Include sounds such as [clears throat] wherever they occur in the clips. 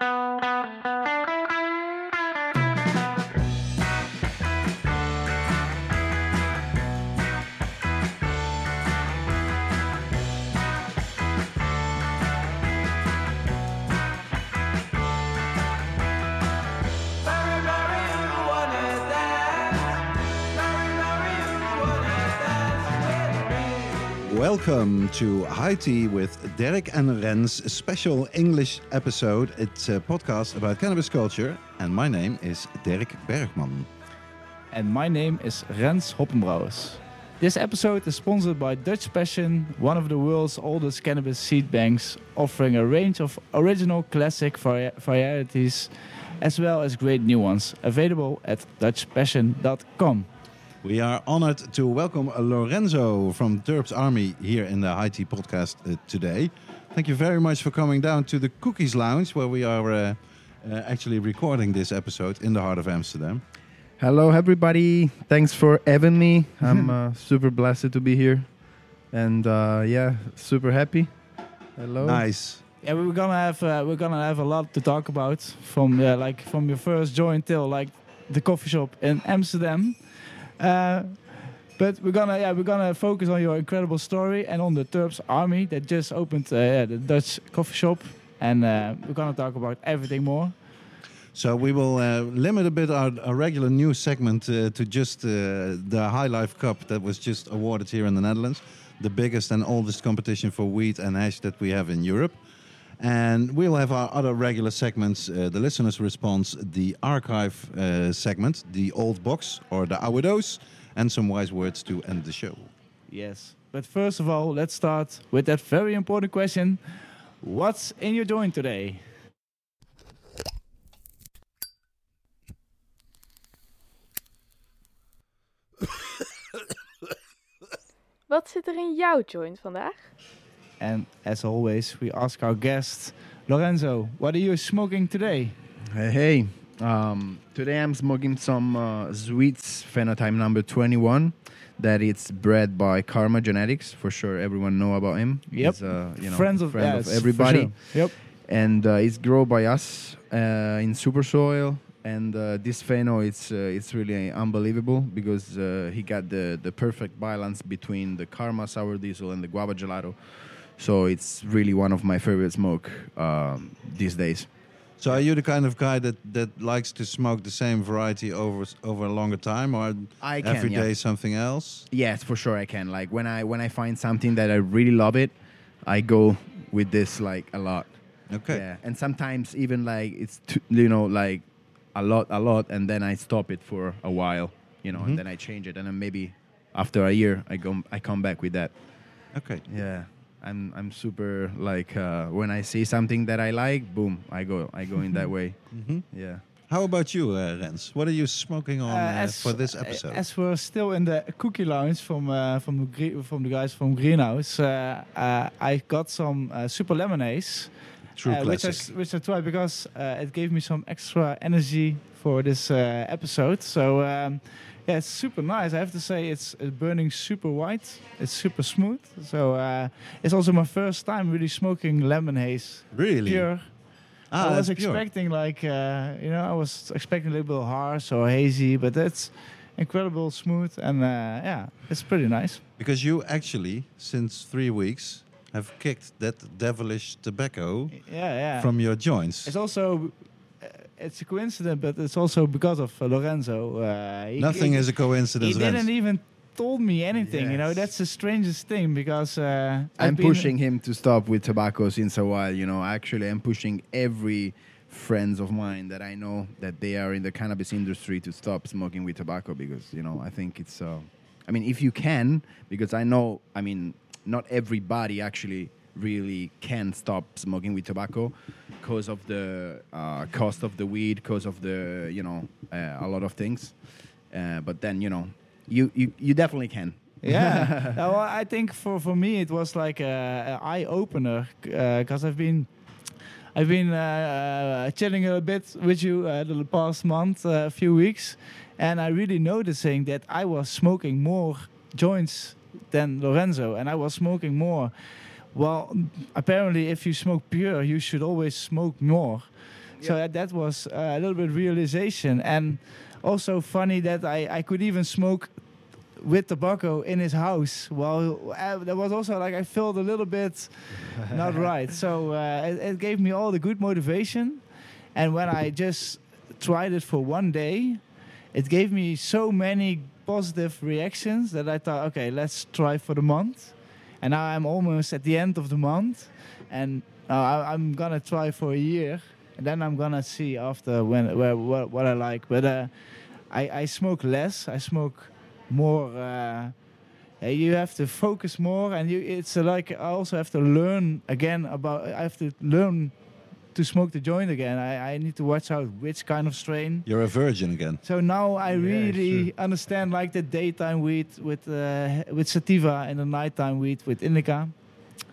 Música Welcome to High Tea with Derrick and Rens special English episode. It's a podcast about cannabis culture, and my name is Derrick Bergman. And my name is Rens Hoppenbrouwers. This episode is sponsored by Dutch Passion, one of the world's oldest cannabis seed banks, offering a range of original classic vari- varieties as well as great new ones, available at dutchpassion.com. We are honored to welcome Lorenzo from Terps Army here in the High Tea podcast uh, today. Thank you very much for coming down to the Cookies Lounge, where we are uh, uh, actually recording this episode in the heart of Amsterdam. Hello, everybody. Thanks for having me. I'm [laughs] uh, super blessed to be here, and uh, yeah, super happy. Hello. Nice. Yeah, we're gonna have uh, we're gonna have a lot to talk about from uh, like from your first joint till like the coffee shop in Amsterdam. Uh, but we're gonna yeah we're gonna focus on your incredible story and on the Terps Army that just opened uh, yeah, the Dutch coffee shop, and uh, we're gonna talk about everything more. So we will uh, limit a bit our, our regular news segment uh, to just uh, the High Life Cup that was just awarded here in the Netherlands, the biggest and oldest competition for wheat and hash that we have in Europe. And we'll have our other regular segments, uh, the listener's response, the archive uh, segment, the old box or the oude and some wise words to end the show. Yes. But first of all, let's start with that very important question: What's in your joint today? Wat zit er in jouw joint vandaag? And as always, we ask our guest, Lorenzo, what are you smoking today? Hey, hey. Um, today I'm smoking some uh, Sweets Phenotype number 21. That it's bred by Karma Genetics. For sure, everyone know about him. Yep. He's, uh, you know, Friends of, friend of everybody. sure. Yep. and uh, it's grown by us uh, in super soil and uh, this pheno it's uh, it's really unbelievable because uh, he got the the perfect balance between the karma sour diesel and the guava gelato so it's really one of my favorite smoke um, these days So are you the kind of guy that, that likes to smoke the same variety over over a longer time or I can, every yeah. day something else? yes for sure i can like when i when i find something that i really love it i go with this like a lot Okay. Yeah, and sometimes even like it's too, you know like a lot, a lot, and then I stop it for a while, you know, Mhm. and then I change it, and then maybe after a year I go, I come back with that. Okay. Yeah, I'm I'm super like uh, when I see something that I like, boom, I go, I go in that way. hmm Yeah. How about you, uh, Rens? What are you smoking on Uh, uh, for this episode? As we're still in the cookie lounge from uh, from the gre- from the guys from Greenhouse, uh, uh, I got some uh, super lemon haze, True uh, which I which I tried because uh, it gave me some extra energy for this uh, episode. So um, yeah, it's super nice. I have to say, it's, it's burning super white. It's super smooth. So uh, it's also my first time really smoking lemon haze really? pure. Ah, I was that's pure. expecting like uh, you know I was expecting a little bit harsh or hazy, but that's incredible smooth and uh, yeah, it's pretty nice. Because you actually, since three weeks, have kicked that devilish tobacco Yeah, yeah. from your joints. it's also it's a coincidence, but it's also because of uh, Lorenzo. Uh, he, Nothing he, is a coincidence. He Rens. didn't even told me anything. You know, that's the strangest thing because uh, I've I'm pushing him to stop with tobacco since a while. You know, actually, I'm pushing every friends of mine that I know that they are in the cannabis industry to stop smoking with tobacco because you know I think it's. Uh, I mean, if you can, because I know, I mean, not everybody actually really can stop smoking with tobacco because of the uh, cost of the weed, because of the you know uh, a lot of things. Uh, but then you know, you you, you definitely can. yeah. [laughs] Uh, well, I think for, for me it was like a, a eye opener because I've been I've been uh, uh, chilling a bit with you uh, the past month, uh, a few weeks, and I really noticing that I was smoking more joints than Lorenzo, and I was smoking more. Well, apparently, if you smoke pure, you should always smoke more. So that, that was uh, a little bit realization, and also funny that I I could even smoke with tobacco in his house. Well, uh, that was also like I felt a little bit [laughs] not right. So uh, it, it gave me all the good motivation, and when I just tried it for one day, it gave me so many positive reactions that I thought, okay, let's try for the month. And now I'm almost at the end of the month, and uh, I, I'm gonna try for a year, and then I'm gonna see after when where, what, what I like. But uh, I, I smoke less. I smoke more. Uh, you have to focus more, and you it's like I also have to learn again about. I have to learn to smoke the joint again. I, I need to watch out which kind of strain. You're a virgin again. So now I Yeah, really sure. understand like the daytime weed with uh, with sativa and the nighttime weed with indica.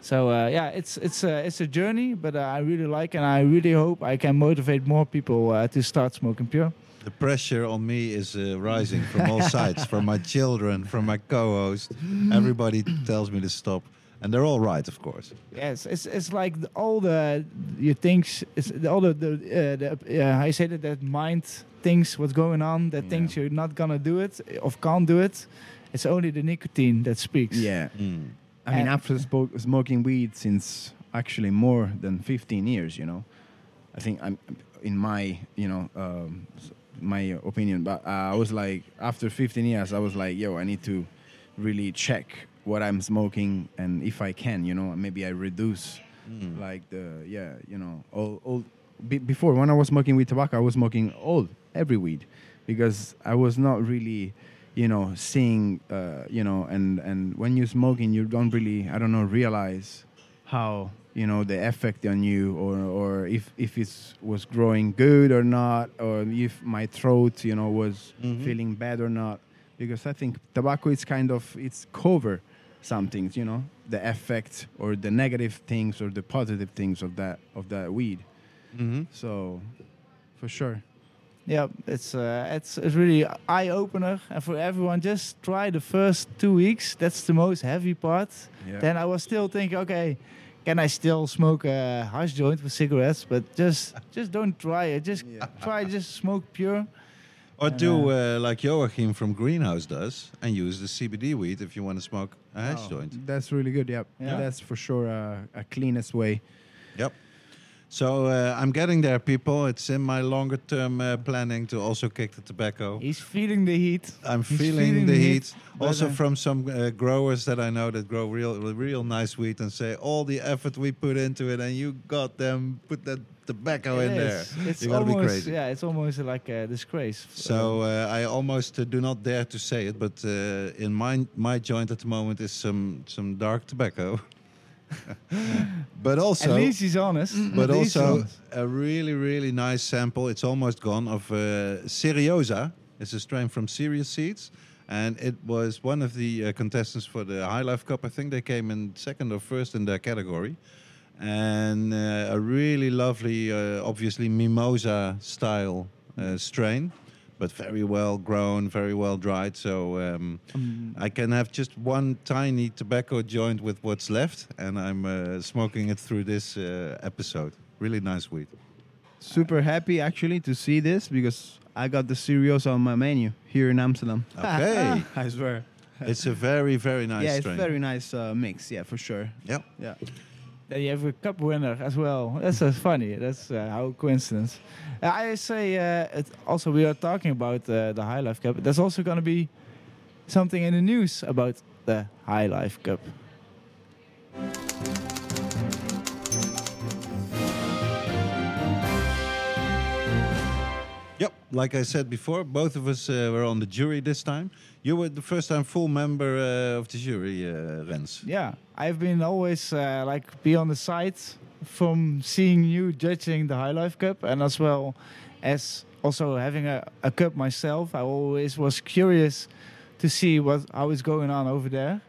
So uh, yeah, it's it's uh, it's a journey, but uh, I really like and I really hope I can motivate more people uh, to start smoking pure. The pressure on me is uh, rising from all [laughs] sides, from my children, from my co-host. Everybody tells me to stop, and they're all right, of course. Yes, it's it's like the, all the you thinks it's all the the, uh, the uh, I say that that mind thinks what's going on, that Yeah. thinks you're not gonna do it or can't do it. It's only the nicotine that speaks. Yeah. Mm. I mean, after spo- smoking weed since actually more than 15 years, you know, I think I'm in my, you know, um, s- my opinion. But uh, I was like, after 15 years, I was like, yo, I need to really check what I'm smoking, and if I can, you know, maybe I reduce Mm. like the yeah, you know, all all. Be- before when I was smoking with tobacco, I was smoking all every weed because I was not really, you know, seeing, uh, you know, and and when you're smoking, you don't really, I don't know, realize how you know the effect on you or or if if it was growing good or not or if my throat you know was Mhm. feeling bad or not because i think tobacco is kind of it's cover some things you know the effect or the negative things or the positive things of that of that weed Mhm. so for sure Yeah, it's uh, it's it's really eye opener, and for everyone, just try the first two weeks. That's the most heavy part. yeah Then I was still thinking, okay, can I still smoke a hash joint with cigarettes? But just just don't try it. Just Yeah. try just smoke pure. Or And, do uh, uh, like Joachim from Greenhouse does, and use the CBD weed if you want to smoke a hash Oh, joint. that's really good yep Yeah. that's for sure uh, a cleanest way Yep. So uh, I'm getting there, people. It's in my longer term uh, planning to also kick the tobacco. He's feeling the heat. I'm feeling, feeling the the heat. heat, Also uh, from some uh, growers that I know that grow real, real nice wheat and say all the effort we put into it, and you got them put that tobacco It in there. is. It's You gotta be almost crazy. yeah. It's almost like a disgrace. So uh, I almost uh, do not dare to say it, but uh, in my my joint at the moment is some some dark tobacco. [laughs] but also, at least he's honest. but At also honest. a really really nice sample. It's almost gone of uh, Seriosa. It's a strain from Serious Seeds, and it was one of the uh, contestants for the High Life Cup. I think they came in second or first in their category, and uh, a really lovely, uh, obviously mimosa style uh, strain. But very well grown, very well dried. So um, Um, I can have just one tiny tobacco joint with what's left, and I'm uh, smoking it through this uh, episode. Really nice weed. super happy actually to see this because I got the cereals on my menu here in Amsterdam. Okay. [laughs] I swear. it's a very, very nice yeah, strain. it's very nice uh, mix. Yeah, for sure. Yeah, Yeah. Then you have a cup winner as well. That's uh, funny. That's uh, how coincidence. Uh, I say uh, also we are talking about uh, the High Life Cup. There's also going to be something in the news about the High Life Cup. Like I said before, both of us uh, were on the jury this time. You were the first time full member uh, of the jury, uh, Rens. Yeah, I've been always uh, like be on the side from seeing you judging the High Life Cup, and as well as also having a, a cup myself. I always was curious to see what how is going on over there,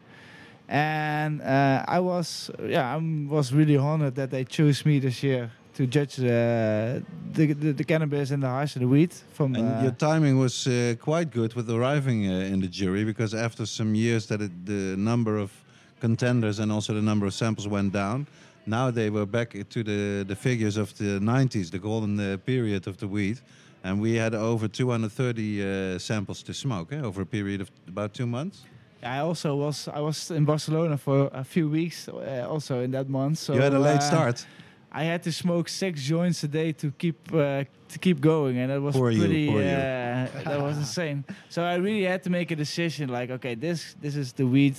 and uh, I was yeah I was really honored that they chose me this year to judge uh, the, the the cannabis and the hash and the weed from. And uh, your timing was uh, quite good with arriving uh, in the jury because after some years that it, the number of contenders and also the number of samples went down, Now they were back to the, the figures of the 90s, the golden uh, period of the weed. And we had over 230 uh, samples to smoke eh, over a period of about two months. I also was I was in Barcelona for a few weeks, uh, also in that month. So you had a late uh, start. I had to smoke six joints a day to keep uh, to keep going, and it was Poor pretty. you. uh, that was insane. So I really had to make a decision. Like, okay, this this is the weed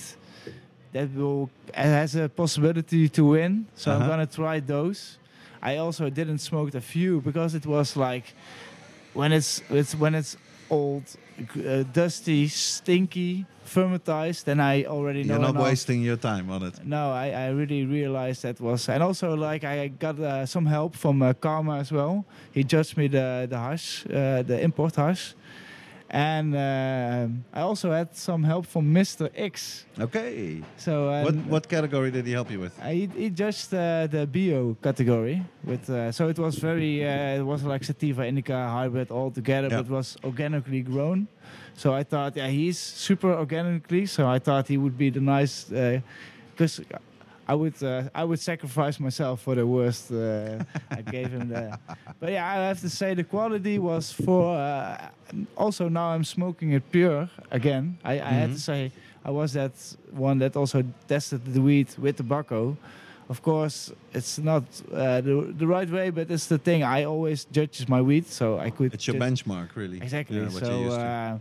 that will has a possibility to win. So Uh-huh. I'm gonna try those. I also didn't smoke a few because it was like when it's it's when it's old, uh, dusty, stinky, fermentized. Then I already know. You're not enough. wasting your time on it. No, I, I really realized that was, and also like I got uh, some help from uh, Karma as well. He judged me the the hash, uh, the import hash, and uh, I also had some help from Mr. X. Okay. So uh, what what category did he help you with? uh, he, he judged uh, the bio category with uh, so it was very uh, it was like sativa indica hybrid all together Yeah. but it was organically grown so i thought yeah he's super organically so i thought he would be the nice because I would uh, I would sacrifice myself for the worst. Uh, I gave him the, but yeah, I have to say the quality was for. Uh, also now I'm smoking it pure again. I, I had Mhm. to say I was that one that also tested the weed with tobacco. Of course, it's not uh, the the right way, but it's the thing. I always judge my weed, so I could. It's your benchmark, really. Exactly. Yeah, so, you're used to. uh,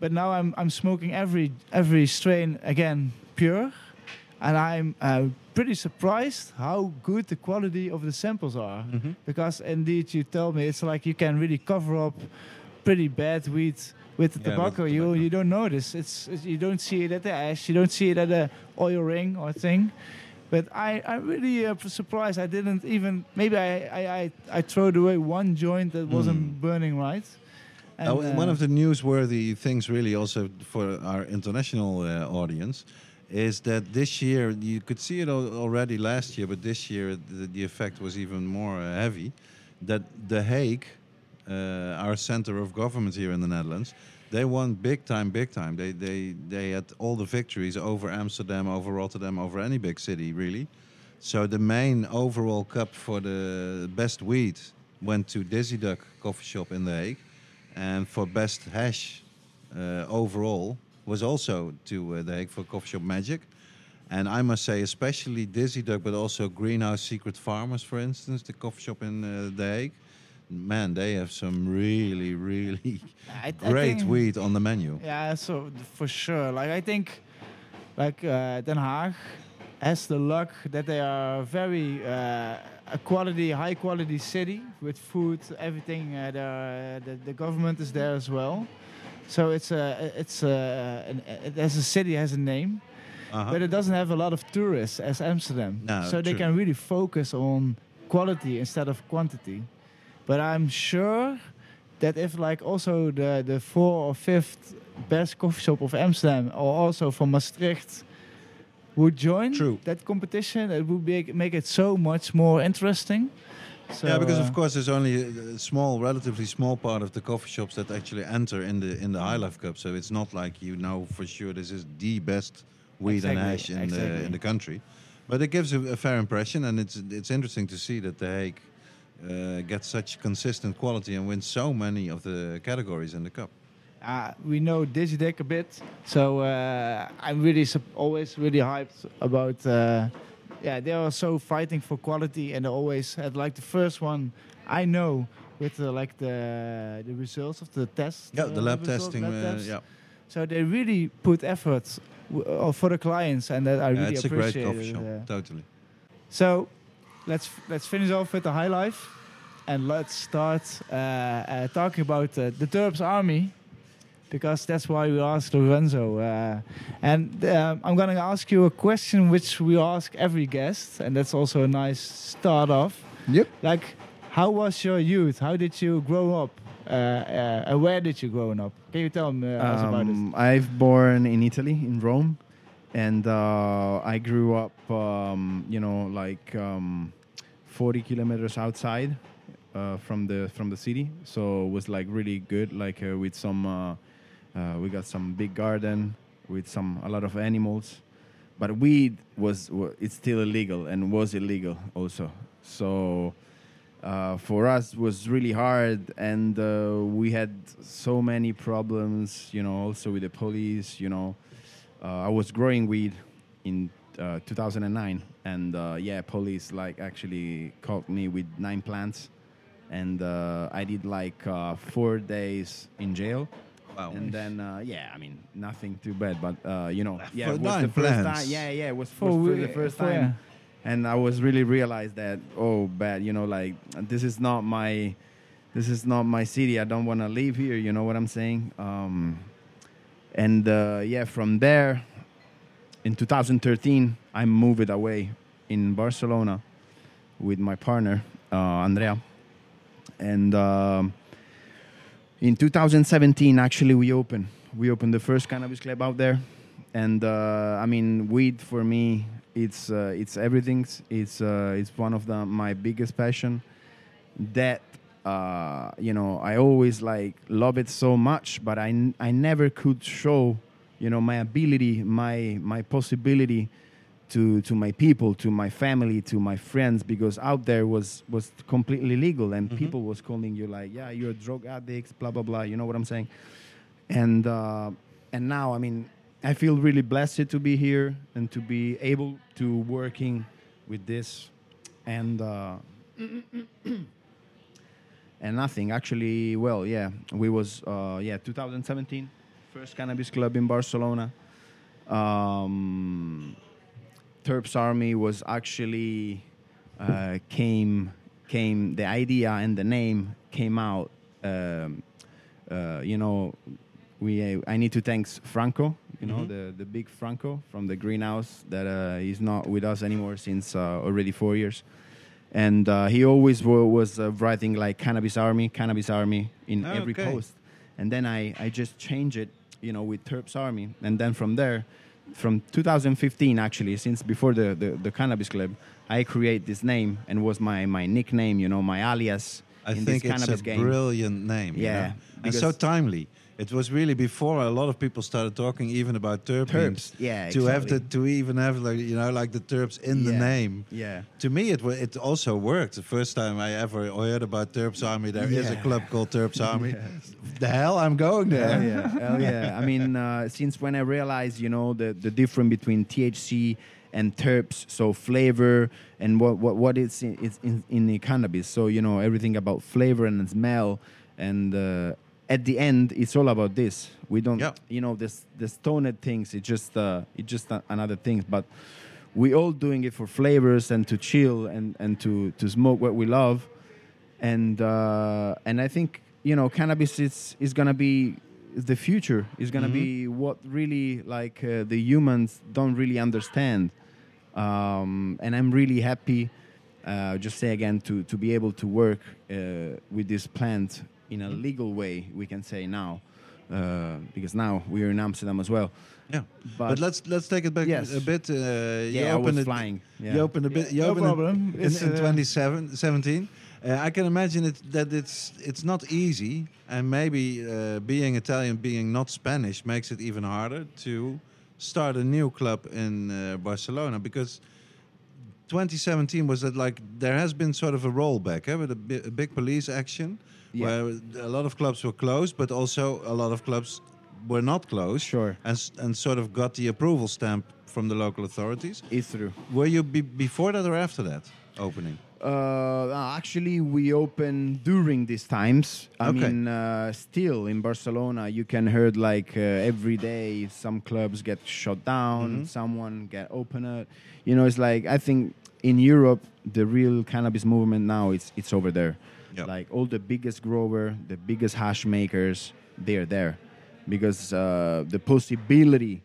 but now I'm I'm smoking every every strain again pure, and I'm uh, pretty surprised how good the quality of the samples are. Mhm. Because indeed, you tell me it's like you can really cover up pretty bad weed with the Yeah, with tobacco. the You tobacco. you don't notice. It's, it's you don't see it at the ash. You don't see it at the oil ring or thing. But I, I'm really uh, surprised. I didn't even. Maybe I, I, I, I throwed away one joint that wasn't Mm. burning right. And, Oh, and one uh, of the newsworthy things, really, also for our international uh, audience, is that this year you could see it already last year, but this year the, the effect was even more uh, heavy. That The Hague, uh, our center of government here in the Netherlands, they won big time, big time. They they they had all the victories over Amsterdam, over Rotterdam, over any big city, really. So the main overall cup for the best weed went to Dizzy Duck Coffee Shop in The Hague, and for best hash uh, overall was also to uh, The Hague for Coffee Shop Magic. And I must say, especially Dizzy Duck, but also Greenhouse Secret Farmers, for instance, the coffee shop in uh, The Hague. Man, they have some really, really [laughs] I, I [laughs] great think- weed on the menu. Yeah, so for sure. Like I think, like uh, Den Haag has the luck that they are very uh, a quality, high quality city with food, everything. Uh, the, the government is there as well. So it's a, it's a, an, it, as a city has a name, Uh-huh. but it doesn't have a lot of tourists as Amsterdam. No, so they true. can really focus on quality instead of quantity. But I'm sure that if like also the the four or fifth best coffee shop of Amsterdam or also from Maastricht would join True. that competition, it would be, make it so much more interesting. So, yeah, because uh, of course there's only a small, relatively small part of the coffee shops that actually enter in the in the High Life Cup. So it's not like you know for sure this is the best weed and Exactly, hash in the in the country. But it gives a, a fair impression, and it's it's interesting to see that The Hague uh, gets such consistent quality and wins so many of the categories in the cup. uh, we know Dizzy Deck a bit, so uh, I'm really always really hyped about. Yeah, they are so fighting for quality, and they always had like the first one I know with uh, like the the results of the test. Yeah, uh, the lab testing. lab uh, yeah, So they really put effort w- uh, for the clients, and that I Yeah, really it's a great appreciate. coffee shop. uh. Totally. So let's let's finish off with the high life, and let's start uh, uh, talking about uh, the Terps Army, because that's why we asked Lorenzo. Uh, and um, I'm going to ask you a question which we ask every guest, and that's also a nice start off. Yep. Like, how was your youth? How did you grow up? Uh, uh, and where did you grow up? Can you tell me uh, us about it? Um, I've born in Italy, in Rome, and uh, I grew up, um, you know, like um, 40 kilometers outside uh, from the from the city. So it was like really good, like uh, with some, uh, uh, we got some big garden with some a lot of animals. but weed was wa- it's still illegal and was illegal also. So uh, for us was really hard, and uh, we had so many problems. You know, also with the police. You know, uh, I was growing weed in uh, 2009, and uh, yeah, police like actually caught me with nine plants, and I did like four days in jail. Wow. And then, uh, yeah, I mean, nothing too bad, but uh, you know, yeah, For it was the nine first plants. time. Yeah, yeah, it was, For was we- the first for- time, and I was really realized that oh, bad, you know, like this is not my, this is not my city. I don't want to live here. You know what I'm saying? Um, and uh, yeah, from there, in 2013, I moved away in Barcelona with my partner uh, Andrea, and. Um, in 2017 actually we opened. We opened the first cannabis club out there. And uh, i mean weed for me it's uh, it's everything. It's uh, it's one of the my biggest passion. That uh, you know i always like love it so much but i, I never could show you know my ability my my possibility to to my people to my family to my friends because out there was was completely legal and Mhm. people was calling you like yeah you're a drug addict blah blah blah you know what i'm saying? And uh, and now i mean i feel really blessed to be here and to be able to working with this and uh, [clears throat] and nothing. Actually well yeah we was uh, yeah 2017 first cannabis club in barcelona. Um, Terps Army was actually uh, came came the idea and the name came out. Um, uh, you know, we uh, I need to thank Franco. You know Mhm. the the big Franco from the greenhouse that uh, he's not with us anymore since uh, already four years. And uh, he always wa- was uh, writing like Cannabis Army, Cannabis Army in Oh, every okay. post. And then I, I just changed it, you know, with Terps Army. And then from there, from 2015 actually, since before the, the, the Cannabis Club, I create this name and was my, my nickname, you know, my alias I in think this it's cannabis a game. brilliant name. you Yeah, know? and so timely. It was really before a lot of people started talking even about terpenes. Terps, yeah, To have the to even have like you know like the terps in the name. Yeah. To me, it it also worked. The first time I ever heard about Terps Army, there is a club called Terps [laughs] Army. The hell, I'm going there. Hell yeah, hell yeah. I mean, uh, since when I realized, you know, the, the difference between THC and terps, so flavor and what what, what is in, in, in the cannabis. So you know everything about flavor and smell, and uh, at the end, it's all about this. We don't, Yeah. you know, this the stoned things. It's just uh, it's just a, another thing, but. We all doing it for flavors and to chill and, and to, to smoke what we love and uh, and I think you know cannabis is is gonna be the future. Is gonna be what really like uh, the humans don't really understand. Um, and I'm really happy. Uh, just say again to to be able to work uh, with this plant in a legal way. We can say now. Uh, because now we're in Amsterdam as well. Yeah. But, But, let's let's take it back Yes. a bit. Uh, you yeah, I was opened it, flying. Yeah. You opened a bit. You no opened it problem. in, It's, in uh, 2017. Uh, I can imagine it that it's it's not easy, and maybe uh, being Italian, being not Spanish, makes it even harder to start a new club in uh, Barcelona because 2017 was that like there has been sort of a rollback eh, with a, bi- a big police action Yeah. where a lot of clubs were closed, but also a lot of clubs were not closed Sure. and and sort of got the approval stamp from the local authorities. It's true. Were you be before that or after that opening? Uh, actually, we open during these times. I Okay. mean, uh, still in Barcelona, you can heard like uh, every day some clubs get shut down, Mhm. someone get opened. You know, it's like I think in Europe the real cannabis movement now it's it's over there. Yeah. Like all the biggest grower, the biggest hash makers, they're there because uh, the possibility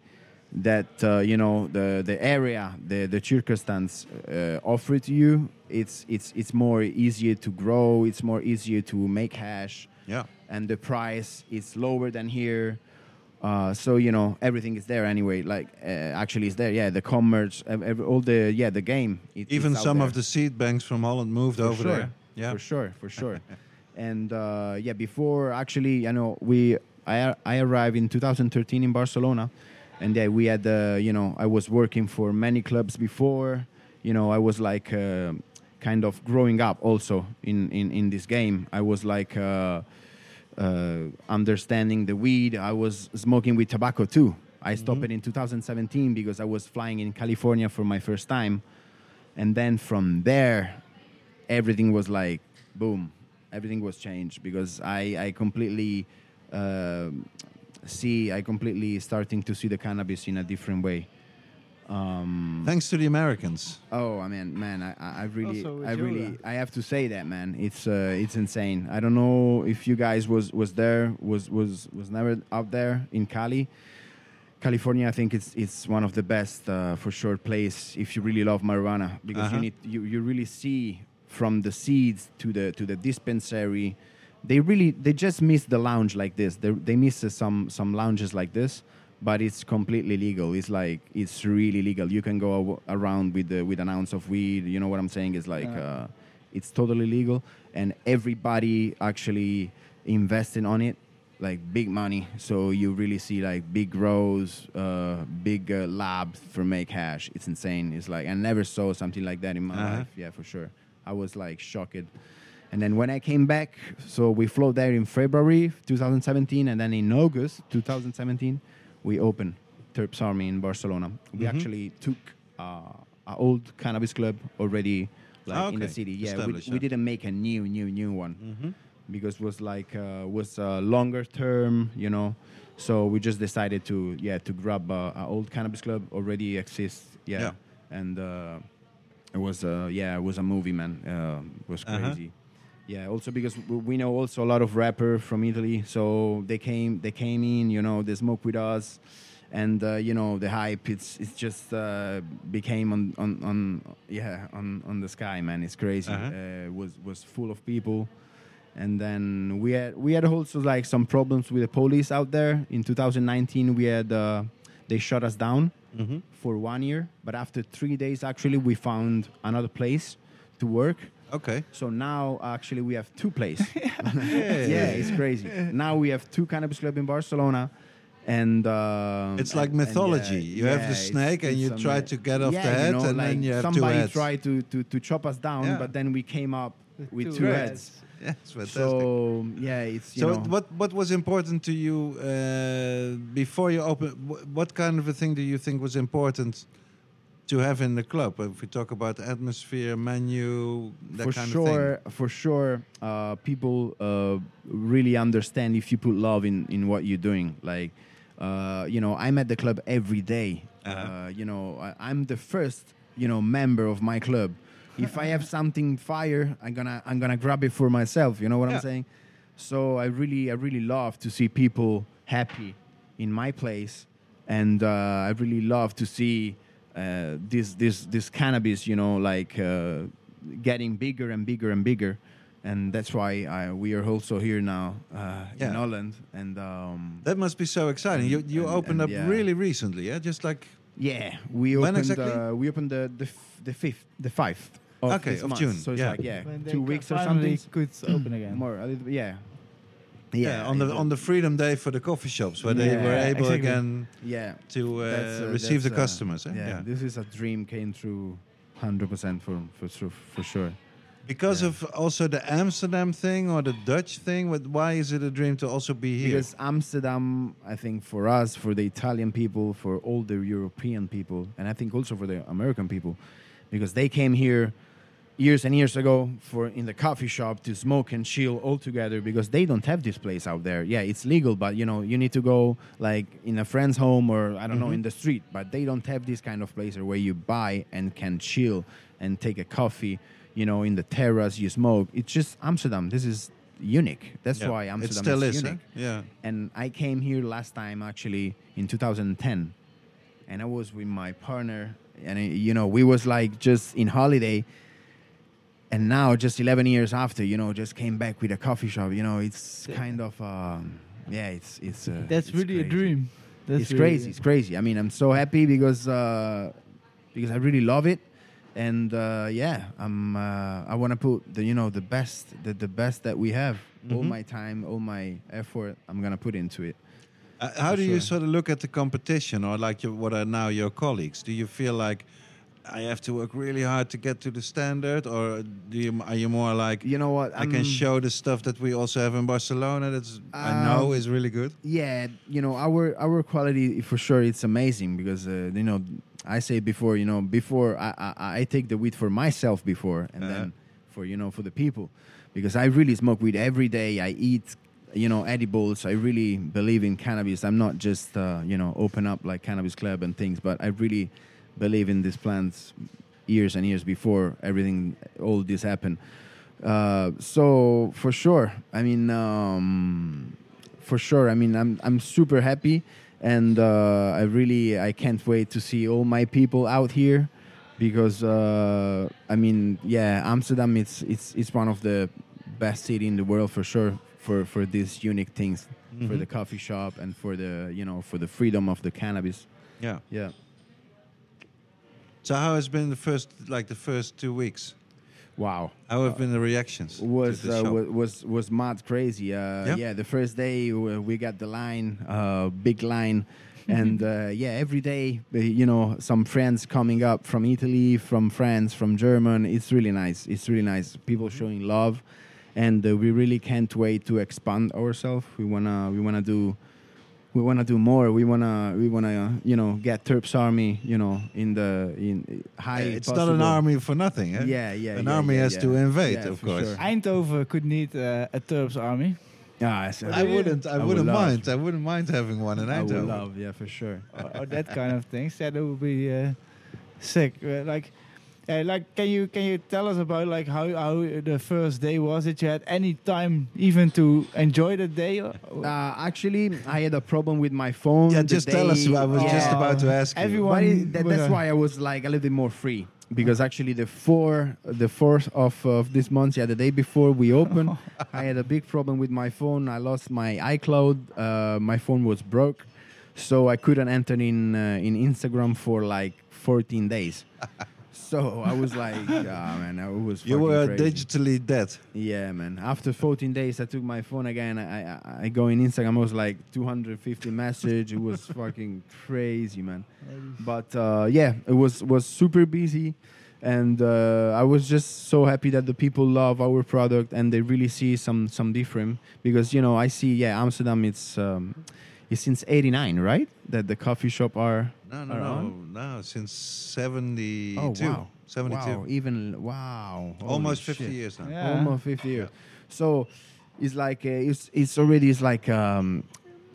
that uh, you know the the area the the circumstance uh, offer to you it's it's it's more easier to grow it's more easier to make hash Yeah. and the price is lower than here uh, so you know everything is there anyway like uh, actually it's there yeah the commerce ev- ev- all the yeah the game it- Even some of the seed banks from Holland moved For over sure. there. Yeah. for sure, for sure. [laughs] and uh, yeah, before actually, I know we I I arrived in 2013 in Barcelona, and yeah, we had uh, you know I was working for many clubs before. You know, I was like uh, kind of growing up also in in in this game. I was like. Uh, uh, understanding the weed, I was smoking with tobacco too. I stopped it in 2017 because I was flying in California for my first time, and then from there, everything was like boom, everything was changed because I I completely uh, see I completely starting to see the cannabis in a different way. Um, Thanks to the Americans. Oh, I mean, man, I, I I really, I really, yoga. I have to say that, man, it's uh, it's insane. I don't know if you guys was was there, was was was never out there in Cali, California. I think it's it's one of the best uh, for sure place if you really love marijuana because Uh-huh. you need you, you really see from the seeds to the to the dispensary. They really they just miss the lounge like this. They they miss uh, some some lounges like this but it's completely legal. It's like it's really legal. You can go around with the, with an ounce of weed. You know what I'm saying? It's like uh, it's totally legal, and everybody actually investing on it, like big money. So you really see like big grows, uh, big uh, labs for make hash. It's insane. It's like I never saw something like that in my Uh-huh. life. Yeah, for sure. I was like shocked. And then when I came back, so we flew there in February 2017, and then in August 2017, we opened Terps Army in Barcelona. We Mhm. actually took uh, an old cannabis club already like Ah, in the city. Yeah, we, we didn't make a new, new, new one Mm-hmm. because was like uh, was a longer term, you know. So we just decided to yeah to grab uh, an old cannabis club already exists. Yeah, Yeah. and uh, it was uh, yeah it was a movie man. Uh, it was Uh-huh. crazy. Yeah, also because we know also a lot of rapper from Italy, so they came they came in, you know, they smoke with us, and uh, you know the hype it's it's just uh, became on, on on yeah on on the sky, man. It's crazy. Uh-huh. Uh, was was full of people, and then we had we had also like some problems with the police out there. In 2019, we had uh, they shut us down Mm-hmm. for one year, but after three days, actually, we found another place to work. Okay. So now actually we have two places. [laughs] Yeah. [laughs] yeah, it's crazy. Now we have two cannabis club in Barcelona, and uh, It's like and- and mythology. yeah, You have the snake it's- and you it's try to get off yeah, the head you know, and then you have two somebody heads. tried to, to to chop us down, Yeah. but then we came up with two two, heads. heads. [laughs] Yeah, it's fantastic. So yeah, it's you so know. what what was important to you uh, before you open? wh- What kind of a thing do you think was important to have in the club? If we talk about atmosphere, menu, that for kind sure, of thing. for sure, uh, people uh, really understand if you put love in in what you're doing. Like, uh, you know, I'm at the club every day. Uh-huh. Uh, you know, I, I'm the first, you know, member of my club. If I have something fire, I'm gonna I'm gonna grab it for myself. You know what Yeah. I'm saying? So I really I really love to see people happy in my place, and uh, I really love to see uh, this this this cannabis, you know, like uh, getting bigger and bigger and bigger, and that's why I, we are also here now uh, Yeah. in Holland, and um, That must be so exciting. You you And- opened and up yeah. really recently, yeah? Just like yeah, we When opened exactly? uh, we opened the the, f- the fifth the fifth of Okay, this of month. June, So it's yeah. like yeah, When two weeks or finally something. could [clears throat] open again. More, a little bit, yeah. yeah, on the on the Freedom Day for the coffee shops, where they were able exactly. again yeah. to uh, That's, uh, receive the uh, customers. eh? Yeah, this is a dream came true, hundred percent for for sure for sure. Because Yeah. of also the Amsterdam thing or the Dutch thing, what, why is it a dream to also be here? Because Amsterdam, I think for us, for the Italian people, for all the European people, and I think also for the American people, because they came here years and years ago for in the coffee shop to smoke and chill all together because they don't have this place out there. Yeah, it's legal, but you know you need to go like in a friend's home or I don't know Mhm. in the street. But they don't have this kind of place where you buy and can chill and take a coffee. You know, in the terrace you smoke. It's just Amsterdam. This is unique. That's Yeah. why Amsterdam it still is is, unique huh? yeah. and I came here last time actually in 2010, and I was with my partner, and you know we was like just in holiday, and now just 11 years after, you know, just came back with a coffee shop. You know, it's Yeah. kind of um, yeah, it's it's uh, That's it's really a dream. That's it's really- crazy. It's crazy. I mean, I'm so happy because uh, because I really love it, and uh, yeah, I'm. Uh, I want to put the you know the best the, the best that we have. All Mhm. my time, all my effort, I'm gonna put into it. Uh, how do you sort of look at the competition, or like your, what are now your colleagues? Do you feel like I have to work really hard to get to the standard, or do you are you more like You know what? I can I'm- show the stuff that we also have in Barcelona that's I know Um, is really good? yeah you know our our quality for sure it's amazing because uh, you know i say before you know before i i, I take the weed for myself before and Uh-huh. then for you know for the people because i really smoke weed every day i eat you know edibles i really believe in cannabis i'm not just uh, you know open up like cannabis club and things but i really believe in these plants years and years before everything all this happened uh, so for sure i mean um, for sure. I mean, I'm I'm super happy, and uh, I really I can't wait to see all my people out here, because uh, I mean, yeah, Amsterdam it's it's it's one of the best city in the world for sure for for these unique things, for Mhm. the coffee shop and for the you know for the freedom of the cannabis. Yeah. Yeah. So how has been the first like the first two weeks? Wow. How have been the reactions? was to the uh, shop? wa- was was mad crazy. Uh, Yeah? yeah. the first day we we got the line, uh, big line, and uh, [laughs] yeah, every day uh, you know some friends coming up from Italy, from France, from German. It's really nice. It's really nice. People showing love, and uh, we really can't wait to expand ourselves. We wanna we wanna do. We want to do more. We wanna, we wanna, uh, you know, get Terps Army, you know, in the in high. it's not an army for nothing. Eh? Yeah, yeah. An yeah, army yeah, has yeah. to invade, Yeah, of course. sure. Eindhoven could need uh, a Terps army. Yeah, so I wouldn't. I, I would wouldn't love. mind. I wouldn't mind having one in Eindhoven. I would Eindhoven. love, yeah, for sure. or, or that kind of things. Yeah, that would be uh, sick. Uh, like, uh, like, can you can you tell us about like how how the first day was? Did you had any time even to enjoy the day? or- Uh, actually, I had a problem with my phone. Yeah, the just tell us. day- I was just about to ask. Everyone- But it, that, that's why I was like a little bit more free because actually the four, the fourth of, of this month, yeah, the day before we opened, [laughs] I had a big problem with my phone. I lost my iCloud. Uh, my phone was broke, so I couldn't enter in uh, in Instagram for like 14 days. So I was like, [laughs] ah man, I was. You were crazy. digitally dead. Yeah, man. After 14 days, I took my phone again. I, I, I go in Instagram. I was like 250 message. It was [laughs] fucking crazy, man. But uh, yeah, it was was super busy, and uh, I was just so happy that the people love our product and they really see some some different. Because you know, I see yeah, Amsterdam. It's um, it's since '89, right? That the coffee shop are. No, no, are no, on? no. Since seventy-two. Oh wow, 72. Wow, even wow, Holy Almost 50 shit. years now. Yeah. almost 50 years. So it's like uh, it's it's already it's like um,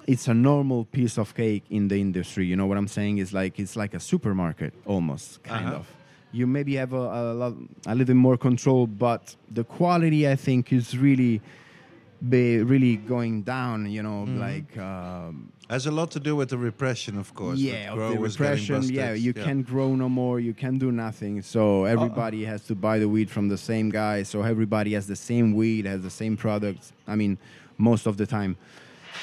it's a normal piece of cake in the industry. You know what I'm saying? It's like it's like a supermarket almost kind Uh-huh. of. You maybe have a, a, lot, a little bit more control, but the quality I think is really be really going down. You know, Mhm. like. Um, Has a lot to do with the repression, of course. yeah, of the repression. Yeah, busted. you can't grow no more. You can do nothing. So everybody has to buy the weed from the same guy. So everybody has the same weed, has the same products. I mean, most of the time.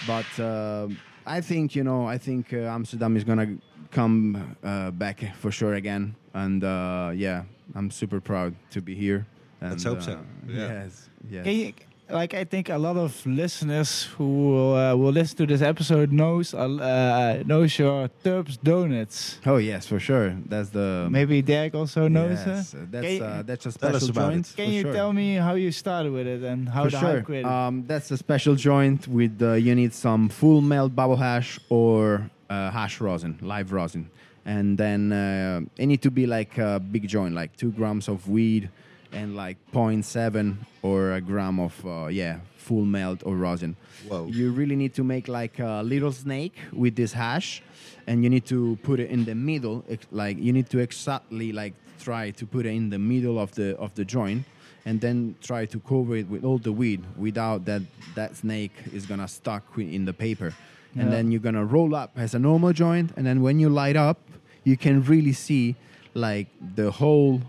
But uh, I think you know, I think uh, Amsterdam is gonna come uh, back for sure again. And uh, yeah, I'm super proud to be here. And, Let's hope so. uh, Yeah. Yes. Yes. Can you, like I think a lot of listeners who will, uh, will listen to this episode knows uh, uh, knows your Terps donuts. Oh yes, for sure. That's the Maybe Derrick also knows. uh, Yes, uh, that's you- uh, that's a special joint. it. Can you sure. tell me how you started with it and how For the sure. hype created? Um, that's a special joint with uh, you need some full melt bubble hash or uh, hash rosin, live rosin, and then uh, it need to be like a big joint, like two grams of weed and like 0.7 or a gram of uh, yeah full melt or rosin. Whoa. You really need to make like a little snake with this hash, and you need to put it in the middle. Like you need to exactly like try to put it in the middle of the of the joint, and then try to cover it with all the weed without that that snake is gonna stuck in the paper. And then you're gonna roll up as a normal joint, and then when you light up, you can really see like the whole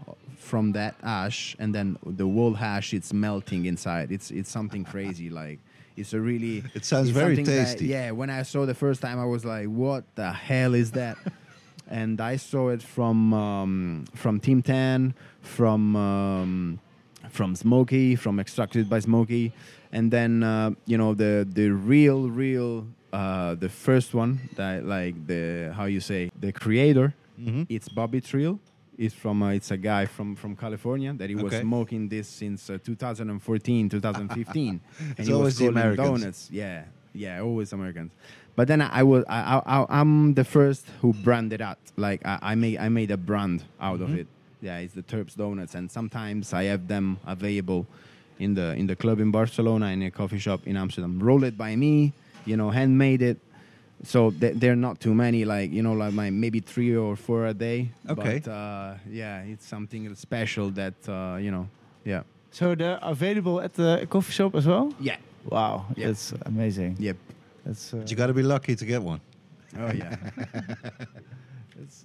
from that ash, and then the whole hash it's melting inside. It's it's something crazy. [laughs] Like it's a really It sounds very something that- tasty. yeah, when I saw the first time, I was like, "What the hell is that?" [laughs] and I saw it from um, from Team Ten, from um, from Smokey, from Extracted by Smokey, and then uh, you know the the real real uh, the first one that like the how you say the creator. Mhm. It's Bobby Trill. It's from uh, it's a guy from from California that he was Okay. smoking this since uh, 2014, 2015, [laughs] and It's he always was the calling Americans. donuts. Yeah, yeah, always Americans. But then I, I was I, I, I'm the first who branded out. Like I, I made I made a brand out of Mhm. it. Yeah, it's the Terps donuts, and sometimes I have them available in the in the club in Barcelona in a coffee shop in Amsterdam. Roll it by me, you know, handmade it. So th- they're not too many, like you know, like my maybe three or four a day. Okay. But uh, yeah, it's something special that uh, you know. Yeah. So they're available at the coffee shop as well. Yeah. Wow, Yeah. that's amazing. Yep. That's uh, But you got to be lucky to get one. Oh yeah. [laughs] It's,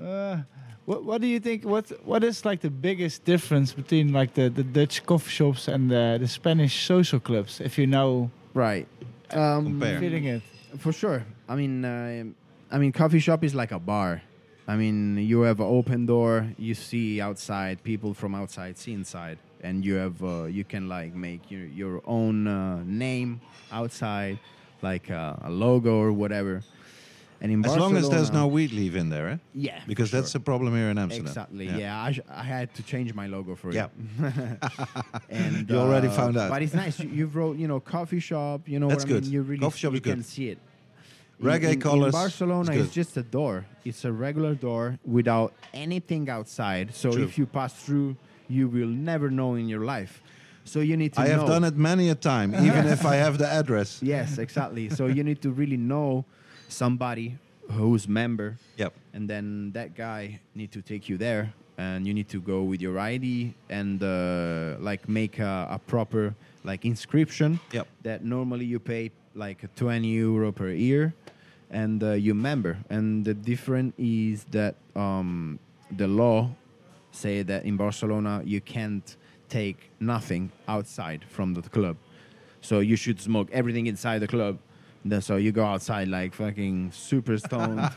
uh, what what do you think? What what is like the biggest difference between like the, the Dutch coffee shops and the, the Spanish social clubs? If you know right. Um, Compare. feeling it. For sure. I mean, uh, I mean, coffee shop is like a bar. I mean, you have an open door. You see outside people from outside see inside, and you have uh, you can like make your your own uh, name outside, like uh, a logo or whatever. And in As long as there's no Barcelona- weed leaf in there, eh? yeah, Because for that's sure. a problem here in Amsterdam. Exactly. Yeah, I, sh- I had to change my logo for Yeah. it. [laughs] and [laughs] You already uh, found out. But it's nice. You, you wrote, you know, coffee shop. You know That's what I good. mean. You really Coffee shop you is good. can see it. In- Reggae in, in colours Barcelona, is it's just a door. It's a regular door without anything outside. So True. if you pass through, you will never know in your life. So you need to. I have done it many a time, even if I have the address. [laughs] Yes, exactly. so you need to really know somebody who's member Yep. and then that guy need to take you there and you need to go with your id and uh, like make a, a proper like inscription Yep. that normally you pay like 20 euro per year and uh, you member and the difference is that um, the law say that in barcelona you can't take nothing outside from the club so you should smoke everything inside the club so you go outside like fucking super stoned. [laughs]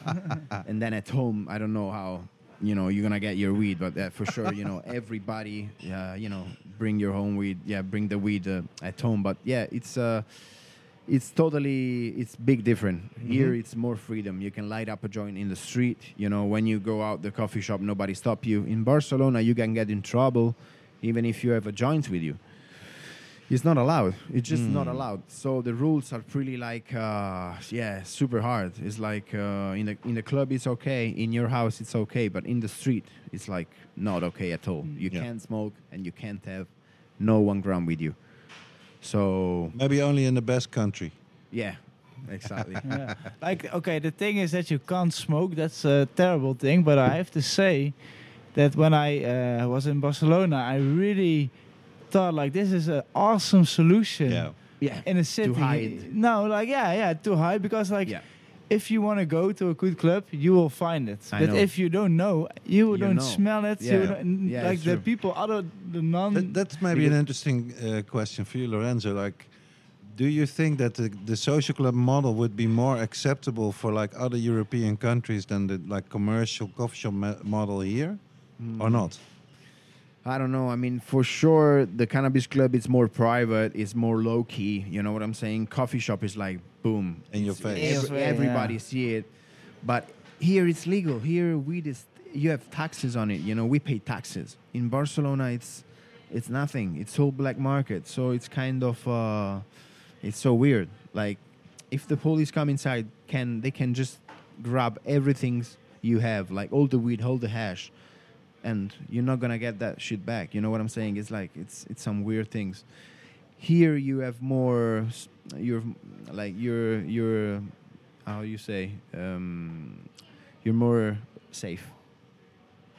And then at home i don't know how you know you're gonna get your weed but uh, for sure you know [laughs] everybody uh, you know bring your home weed yeah bring the weed uh, at home. But yeah it's uh it's totally it's big different. Here it's more freedom. You can light up a joint in the street you know when you go out the coffee shop nobody stop you. In barcelona you can get in trouble even if you have a joint with you it's not allowed it's just not allowed so the rules are pretty like uh, yeah super hard it's like uh, in the in the club it's okay in your house it's okay but in the street it's like not okay at all you Yeah. can't smoke and you can't have no one gram with you so Maybe only in the best country. yeah exactly [laughs] yeah. [laughs] Like, okay, the thing is that you can't smoke. That's a terrible thing. But I have to say that when I uh, was in Barcelona, I really thought like this is an awesome solution Yeah. yeah in a city. hide. No, like yeah, yeah, to hide because like yeah if you want to go to a good club, you will find it. I but know. if you don't know, you, You don't know. smell it. Yeah. You don't, Yeah, like the true. people other the non. That, that's maybe an interesting uh, question for you, Lorenzo. Like, do you think that the, the social club model would be more acceptable for like other European countries than the like commercial coffee shop model here, or not? I don't know. I mean, for sure, the cannabis club is more private. It's more low key. You know what I'm saying? Coffee shop is like boom In your face. Every- face, everybody yeah. see it, but here it's legal. Here weed is you have taxes on it. You know, we pay taxes. In Barcelona, it's it's nothing. It's all black market. So it's kind of uh, it's so weird. Like if the police come inside, can they can just grab everything you have, like all the weed, all the hash and you're not gonna get that shit back. You know what I'm saying? It's like it's it's some weird things. Here you have more. You're like you're you're how you say um, you're more safe.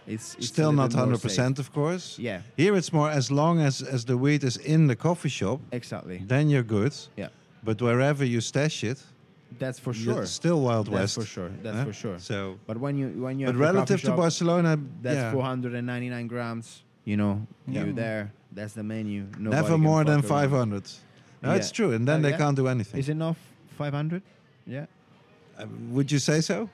It's, it's Still not 100% of course. Yeah, Here it's more as long as as the weed is in the coffee shop, exactly. then you're good. Yeah, But wherever you stash it, that's for sure. still Wild West. That's for sure. That's huh? for sure. So, But when you when you but have the coffee relative to Barcelona, that's yeah, 499 grams. You know, Yeah. you there. That's the menu. Nobody never more than 500. No, Yeah. it's true, and then Oh, they can't do anything. Is enough 500? Yeah. Uh, would you say so?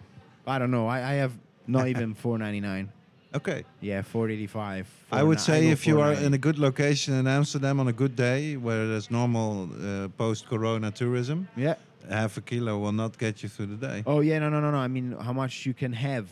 I don't know. I, I have not even [laughs] 499. Okay. Yeah, 485. I would say go if you are in a good location in Amsterdam on a good day where there's normal uh, post-corona tourism, Yeah. Half a kilo will not get you through the day. Oh yeah, no, no, no, no. I mean, how much you can have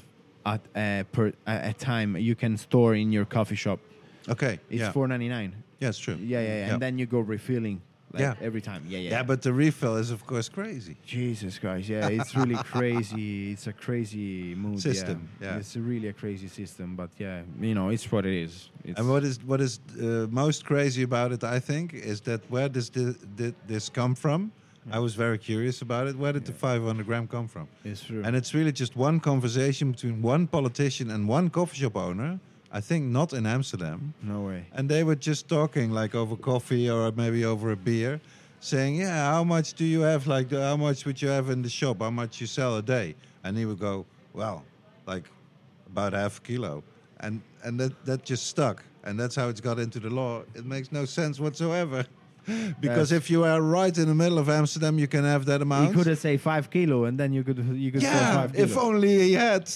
at uh, per a, a time you can store in your coffee shop. Okay. It's yeah. four ninety nine. yeah, it's true. Yeah, yeah, yeah, and then you go refilling. Like Yeah. every time. Yeah, yeah. yeah, but the refill is of course crazy. Jesus Christ, yeah, it's really [laughs] crazy. It's a crazy mood. System, yeah. yeah. It's a really a crazy system, but yeah, you know, it's what it is. It's And what is what is uh, most crazy about it, I think, is that where does this, did this come from? I was very curious about it. Where did the 500 gram come from? it's true. And it's really just one conversation between one politician and one coffee shop owner. I think not in Amsterdam. no way. And they were just talking like over coffee or maybe over a beer, saying, "Yeah, how much do you have? Like, how much would you have in the shop? How much you sell a day?" And he would go, "Well, like about half a kilo," and and that that just stuck, and that's how it's got into the law. It makes no sense whatsoever, [laughs] [laughs] because That's- if you are right in the middle of Amsterdam, you can have that amount. You could have say five kilo, and then you could you could sell yeah, five kilo. if only he had.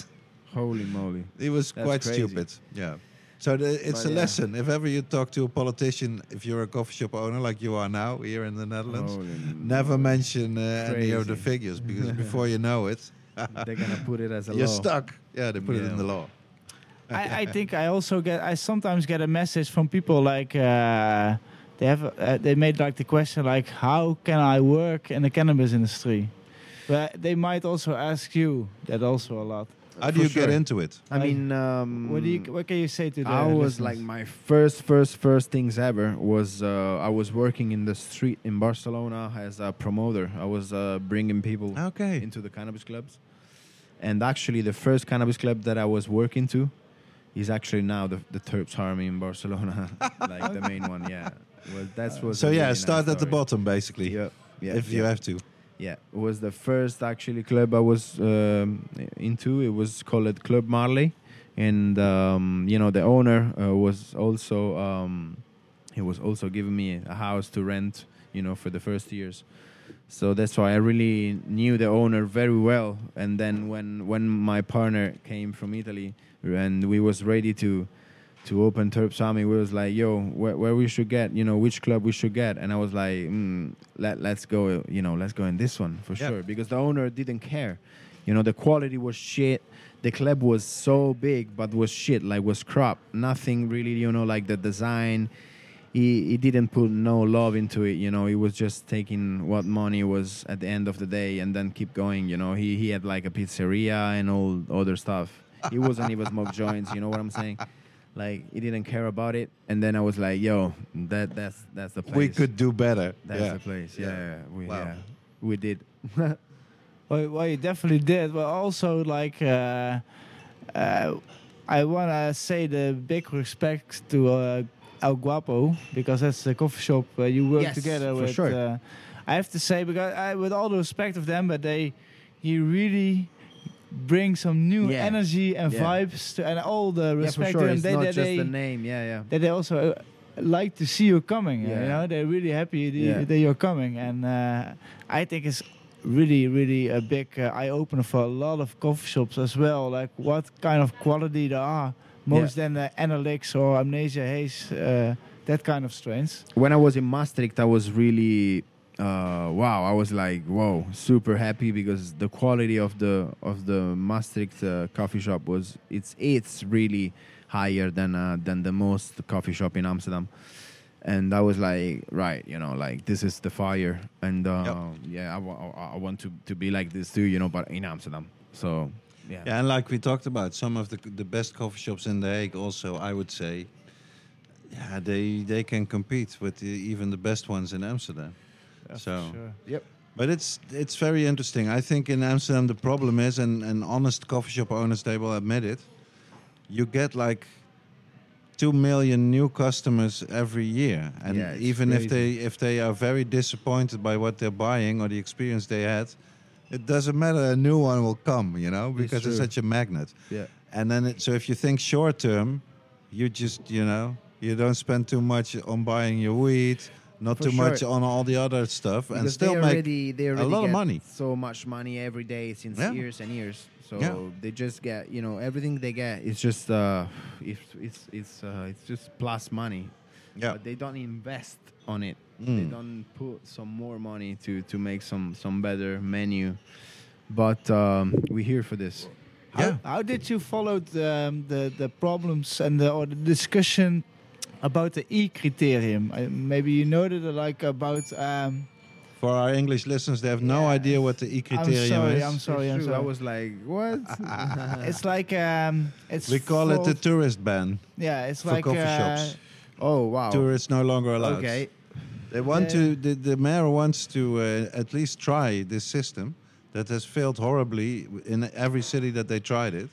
Holy moly! He was That's quite crazy. stupid. Yeah. So the, it's But a yeah. lesson. If ever you talk to a politician, if you're a coffee shop owner like you are now here in the Netherlands, Holy never mention uh, any of the figures because [laughs] before you know it, [laughs] They're gonna put it as a you're law. stuck. Yeah, they put it in the law. I, I think I also get I sometimes get a message from people like uh, they have uh, they made like the question like how can I work in the cannabis industry, but they might also ask you that also a lot. How do For you get into it? I Like, mean, um, What do you what can you say to the I was listeners? like my first, first, first things ever was uh, I was working in the street in Barcelona as a promoter. I was uh, bringing people Okay. into the cannabis clubs, and actually the first cannabis club that I was working to is actually now the the Terps Army in Barcelona, [laughs] like the main one. Yeah, well, that's was So yeah, really nice start at the bottom basically, Yeah, yeah, if you have to. Yeah, it was the first actually club I was um, into. It was called Club Marley, and um, you know the owner uh, was also um, he was also giving me a house to rent. You know for the first years, so that's why I really knew the owner very well. And then when when my partner came from Italy and we was ready to to open Terps Army, we was like, yo, where, where we should get, you know, which club we should get. And I was like, mm, let, let's go, you know, let's go in this one for Yeah. sure. Because the owner didn't care. You know, the quality was shit. The club was so big, but was shit, like was crap. Nothing really, you know, like the design. He, he didn't put no love into it, you know. He was just taking what money was at the end of the day and then keep going, you know. He, he had like a pizzeria and all other stuff. He wasn't even [laughs] smoke joints, you know what I'm saying? Like he didn't care about it, and then I was like, "Yo, that that's that's the place. We could do better. That's yeah. the place. Yeah, yeah, we Wow. yeah, we did. [laughs] Well, well, you definitely did. But also, like, uh, uh, I want to say the big respect to uh, El Guapo because that's the coffee shop uh, you work Yes, together for with. sure. Uh, I have to say, because I, with all the respect of them, but they, you really bring some new Yeah. energy and Yeah. vibes to, and all the Yeah, for respect sure. It's They, not they, just they, the name. Yeah, yeah. that they also uh, like to see you coming. You know, they're really happy that, Yeah. that you're coming, and uh, I think it's really, really a big uh, eye opener for a lot of coffee shops as well. Like what kind of quality there are, most than uh, Analyx or Amnesia Haze, uh, that kind of strains. When I was in Maastricht, I was really uh, wow. I was like, whoa, super happy because the quality of the of the Maastricht uh, coffee shop was it's it's really higher than uh, than the most coffee shop in Amsterdam. And I was like, right, you know, like this is the fire, and uh, Yep. yeah, I, I, I want to to be like this too, you know, but in Amsterdam. So yeah, Yeah, and like we talked about, some of the the best coffee shops in The Hague also, I would say, yeah, they they can compete with the, even the best ones in Amsterdam. So, Yep. but it's it's very interesting. I think in Amsterdam the problem is, and, and honest coffee shop owners they will admit it, you get like two million new customers every year, and Yeah, it's even if they if they are very disappointed by what they're buying or the experience they had, it doesn't matter. A new one will come, you know, because it's, true. such a magnet. Yeah. And then, it, so if you think short term, you just, you know, you don't spend too much on buying your weed, not For too much on all the other stuff, and still they make already, they already lot of money. So much money every day since Yeah. years and years. So Yeah. they just get, you know, everything they get is just, uh, it's it's it's uh, it's just plus money. yeah, But they don't invest on it. They Mm. don't put some more money to to make some some better menu. But um, we're here for this. How, Yeah. how did you follow the, um, the the problems and the or the discussion about the E criterium? Uh, maybe you know that, like about. Um, For our English listeners, they have no Yeah. idea what the E I'm criterium sorry. is. I'm sorry. I'm sorry. I was like, what? [laughs] it's like um, it's. we call it the tourist ban. Yeah, it's for like coffee uh, shops. oh wow. Tourists no longer allowed. Okay. They want Yeah. to. The, the mayor wants to uh, at least try this system that has failed horribly in every city that they tried it.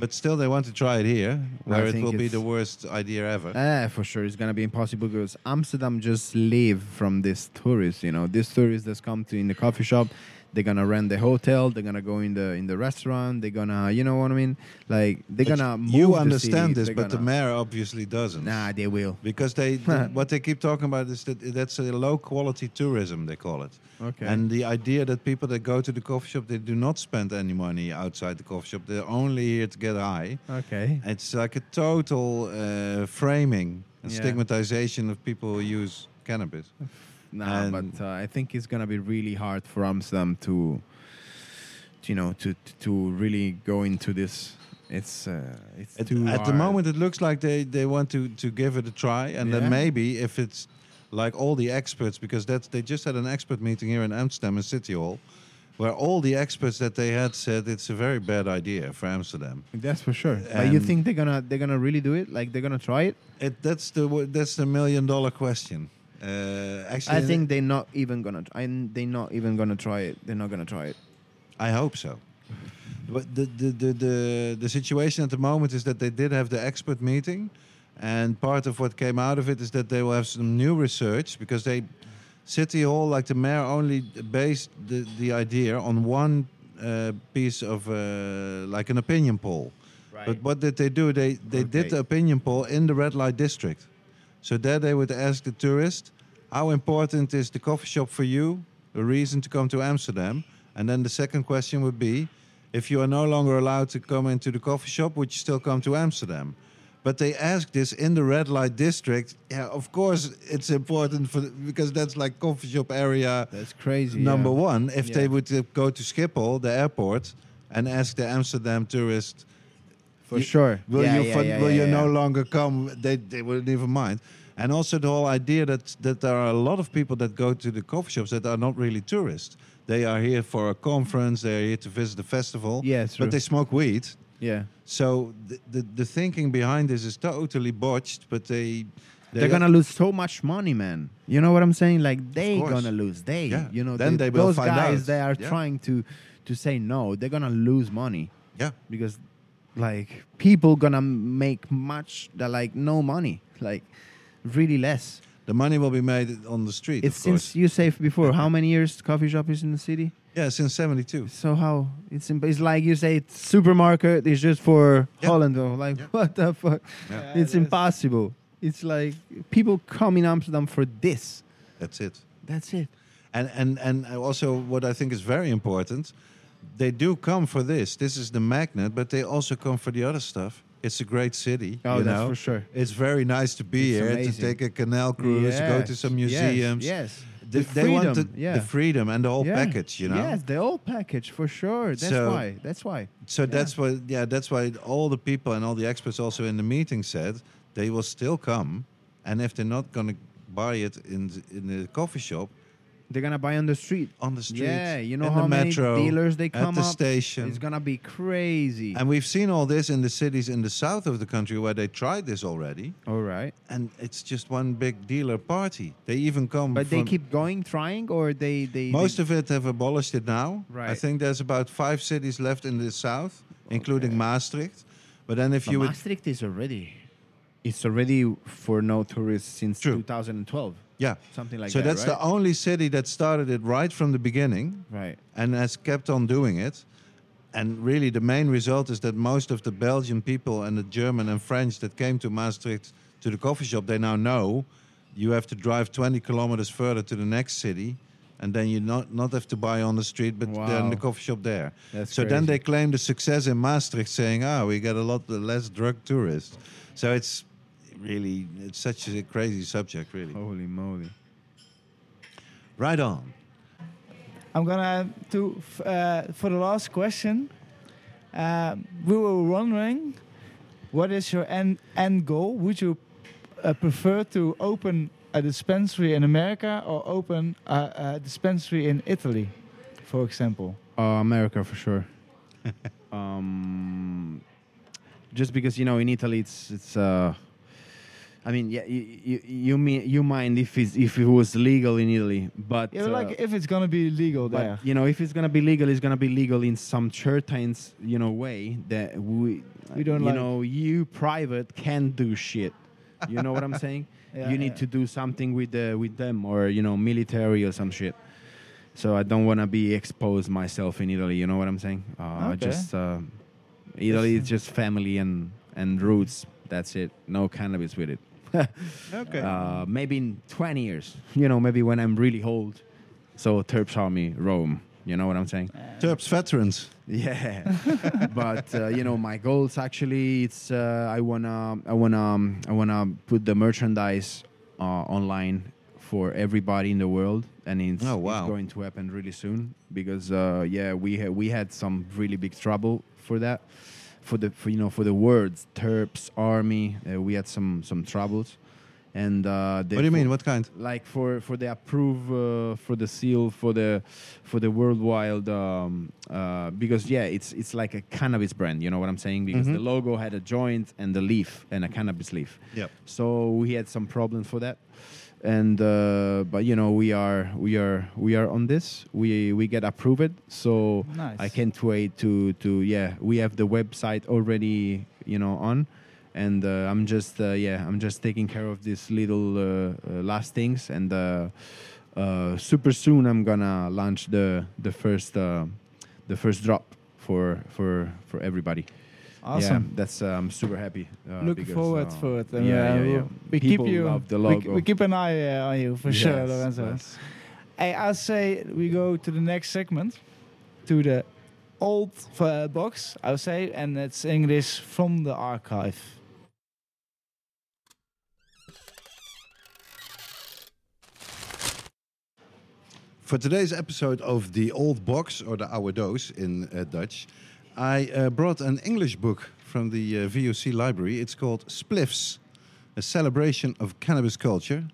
But still, they want to try it here, where it think will be it's- the worst idea ever. Ah, for sure, it's gonna be impossible because Amsterdam just live from this tourists. You know, these tourists that come to in the coffee shop, they're gonna rent the hotel, they're gonna go in the in the restaurant, they're gonna, you know what I mean? Like they're But gonna. Move you the understand city, this, but the gonna- mayor obviously doesn't. Nah, they will. Because they, [laughs] the- what they keep talking about is that that's a low quality tourism. They call it. Okay. And the idea that people that go to the coffee shop they do not spend any money outside the coffee shop. They're only here to get high. okay. It's like a total uh, framing and Yeah. stigmatization of people who use cannabis. Nah, And- but uh, I think it's gonna be really hard for Amsterdam to, to, you know, to to- really go into this. It's uh, it's At, too at the moment, it looks like they, they want to, to give it a try, and Yeah. then maybe if it's like all the experts, because that's they just had an expert meeting here in Amsterdam in City Hall, where all the experts that they had said it's a very bad idea for Amsterdam. That's for sure. But you think they're gonna they're gonna really do it? Like they're gonna try it? It that's the that's the million dollar question. Uh, actually, I think they're not even gonna. I they're not even gonna try it. They're not gonna try it. I hope so. But the, the, the, the, the situation at the moment is that they did have the expert meeting, and part of what came out of it is that they will have some new research because they, City Hall, like the mayor, only based the, the idea on one uh, piece of uh, like an opinion poll. Right. But what did they do? They they did the opinion poll in the red light district. So there they would ask the tourist, how important is the coffee shop for you? A reason to come to Amsterdam. And then the second question would be, if you are no longer allowed to come into the coffee shop, would you still come to Amsterdam? But they asked this in the red light district. Yeah, of course it's important for because that's like coffee shop area That's crazy. number yeah. one. If they would uh, go to Schiphol, the airport, and ask the Amsterdam tourist, for you- sure. Will Yeah, you yeah, yeah, will you no longer come? They they wouldn't even mind. And also the whole idea that that there are a lot of people that go to the coffee shops that are not really tourists. They are here for a conference. They are here to visit the festival. Yeah, true. but they smoke weed. Yeah. So the, the the thinking behind this is totally botched. But they They're gonna lose so much money, man. You know what I'm saying? Like they gonna lose. They, Yeah. you know, Then they- they will those find guys out. they are Yeah. trying to to say no. They're gonna lose money yeah. because like people gonna make much that like no money, like really less. The money will be made on the street. It's of course. since you say before how [laughs] many years coffee shop is in the city? yeah, since '72. So how it's imp- it's like you say it's supermarket is just for Yeah. Holland or like Yeah. what the fuck? Yeah. Yeah, it's that's- impossible. It's like people come in Amsterdam for this. That's it. That's it. And and and also what I think is very important, they do come for this. This is the magnet, but they also come for the other stuff. It's a great city. Oh, you that's know? for sure. It's very nice to be It's here, amazing. to take a canal cruise, go to some museums. Yes. They, The they want the, freedom, yeah. the freedom and the whole Yeah. package, you know. Yes, the whole package for sure. That's So- why. That's why. So that's why, yeah, that's why all the people and all the experts also in the meeting said they will still come, and if they're not going to buy it in the, in the coffee shop, They're gonna buy on the street. on the street, Yeah, you know in how the many metro, dealers they come at the up? station. It's gonna be crazy. And we've seen all this in the cities in the south of the country where they tried this already, All right. and it's just one big dealer party. They even come. But they keep going, trying, or they they Most they, of it have abolished it now. Right. I think there's about five cities left in the south, including Okay. Maastricht. But then if But you would, Maastricht is already. It's already for no tourists since True. 2012, yeah. something like so that. that's right? the only city that started it right from the beginning right. and has kept on doing it. And really, the main result is that most of the Belgian people and the German and French that came to Maastricht to the coffee shop, they now know you have to drive 20 kilometers further to the next city, and then you not not have to buy on the street, but then the coffee shop there. That's so then they claim the success in Maastricht, saying, "Ah, we get a lot less drug tourists." So it's really it's such a crazy subject, really. Holy moly. Right on. I'm gonna to uh, for the last question. Um, we were wondering, what is your end end goal? Would you uh, prefer to open a dispensary in America or open a, a dispensary in Italy, for example? Uh, America for sure. [laughs] um, just because you know in Italy it's it's. Uh, I mean, yeah, you, you, you mean you mind if it's, if it was legal in Italy, but Yeah, uh, like if it's gonna be legal there. but you know if it's gonna be legal, it's gonna be legal in some certain you know way that we We don't you like. know you private can't do shit. You know what I'm [laughs] saying? Yeah, you need yeah. to do something with the with them or you know military or some shit. So I don't want to be exposed myself in Italy. You know what I'm saying? Uh, Okay. Just uh, Italy is just family and and roots. That's it. No cannabis with it. Okay. [laughs] Uh, maybe in 20 years. You know, maybe when I'm really old. So Terps Army Rome. You know what I'm saying? Terps veterans. [laughs] Yeah, [laughs] but uh, you know my goals actually it's uh, I wanna I wanna um, I wanna put the merchandise uh, online for everybody in the world, and it's, Oh, it's going to happen really soon because uh, yeah we ha- we had some really big trouble for that for the for, you know for the words Terps Army uh, we had some some troubles, and uh, What do you mean? What kind? like for for the approve uh, for the seal for the for the worldwide um, uh, because yeah it's it's like a cannabis brand you know what i'm saying because Mhm. the logo had a joint and the leaf and a cannabis leaf Yep. so we had some problems for that and uh, but you know we are we are we are on this. We we get approved. So Nice. i can't wait to to yeah we have the website already you know on. And uh, i'm just uh, yeah i'm just taking care of these little uh, uh, last things. And uh, uh, super soon i'm gonna launch the the first uh, the first drop for for for everybody Awesome. yeah, that's uh, i'm super happy uh, Looking because, forward uh, for it. And, yeah, uh, yeah, we- yeah. We People keep you. love the we- logo. We, keep an eye uh, on you for sure, Yes, Lorenzo. yes. Hey, I say we go to the next segment, to the old uh, box. I would say, and it's English from the archive. For today's episode of The Old Box, or the Oude Doos in uh, Dutch, I uh, brought an English book from the uh, VOC library. It's called Spliffs, a celebration of cannabis culture,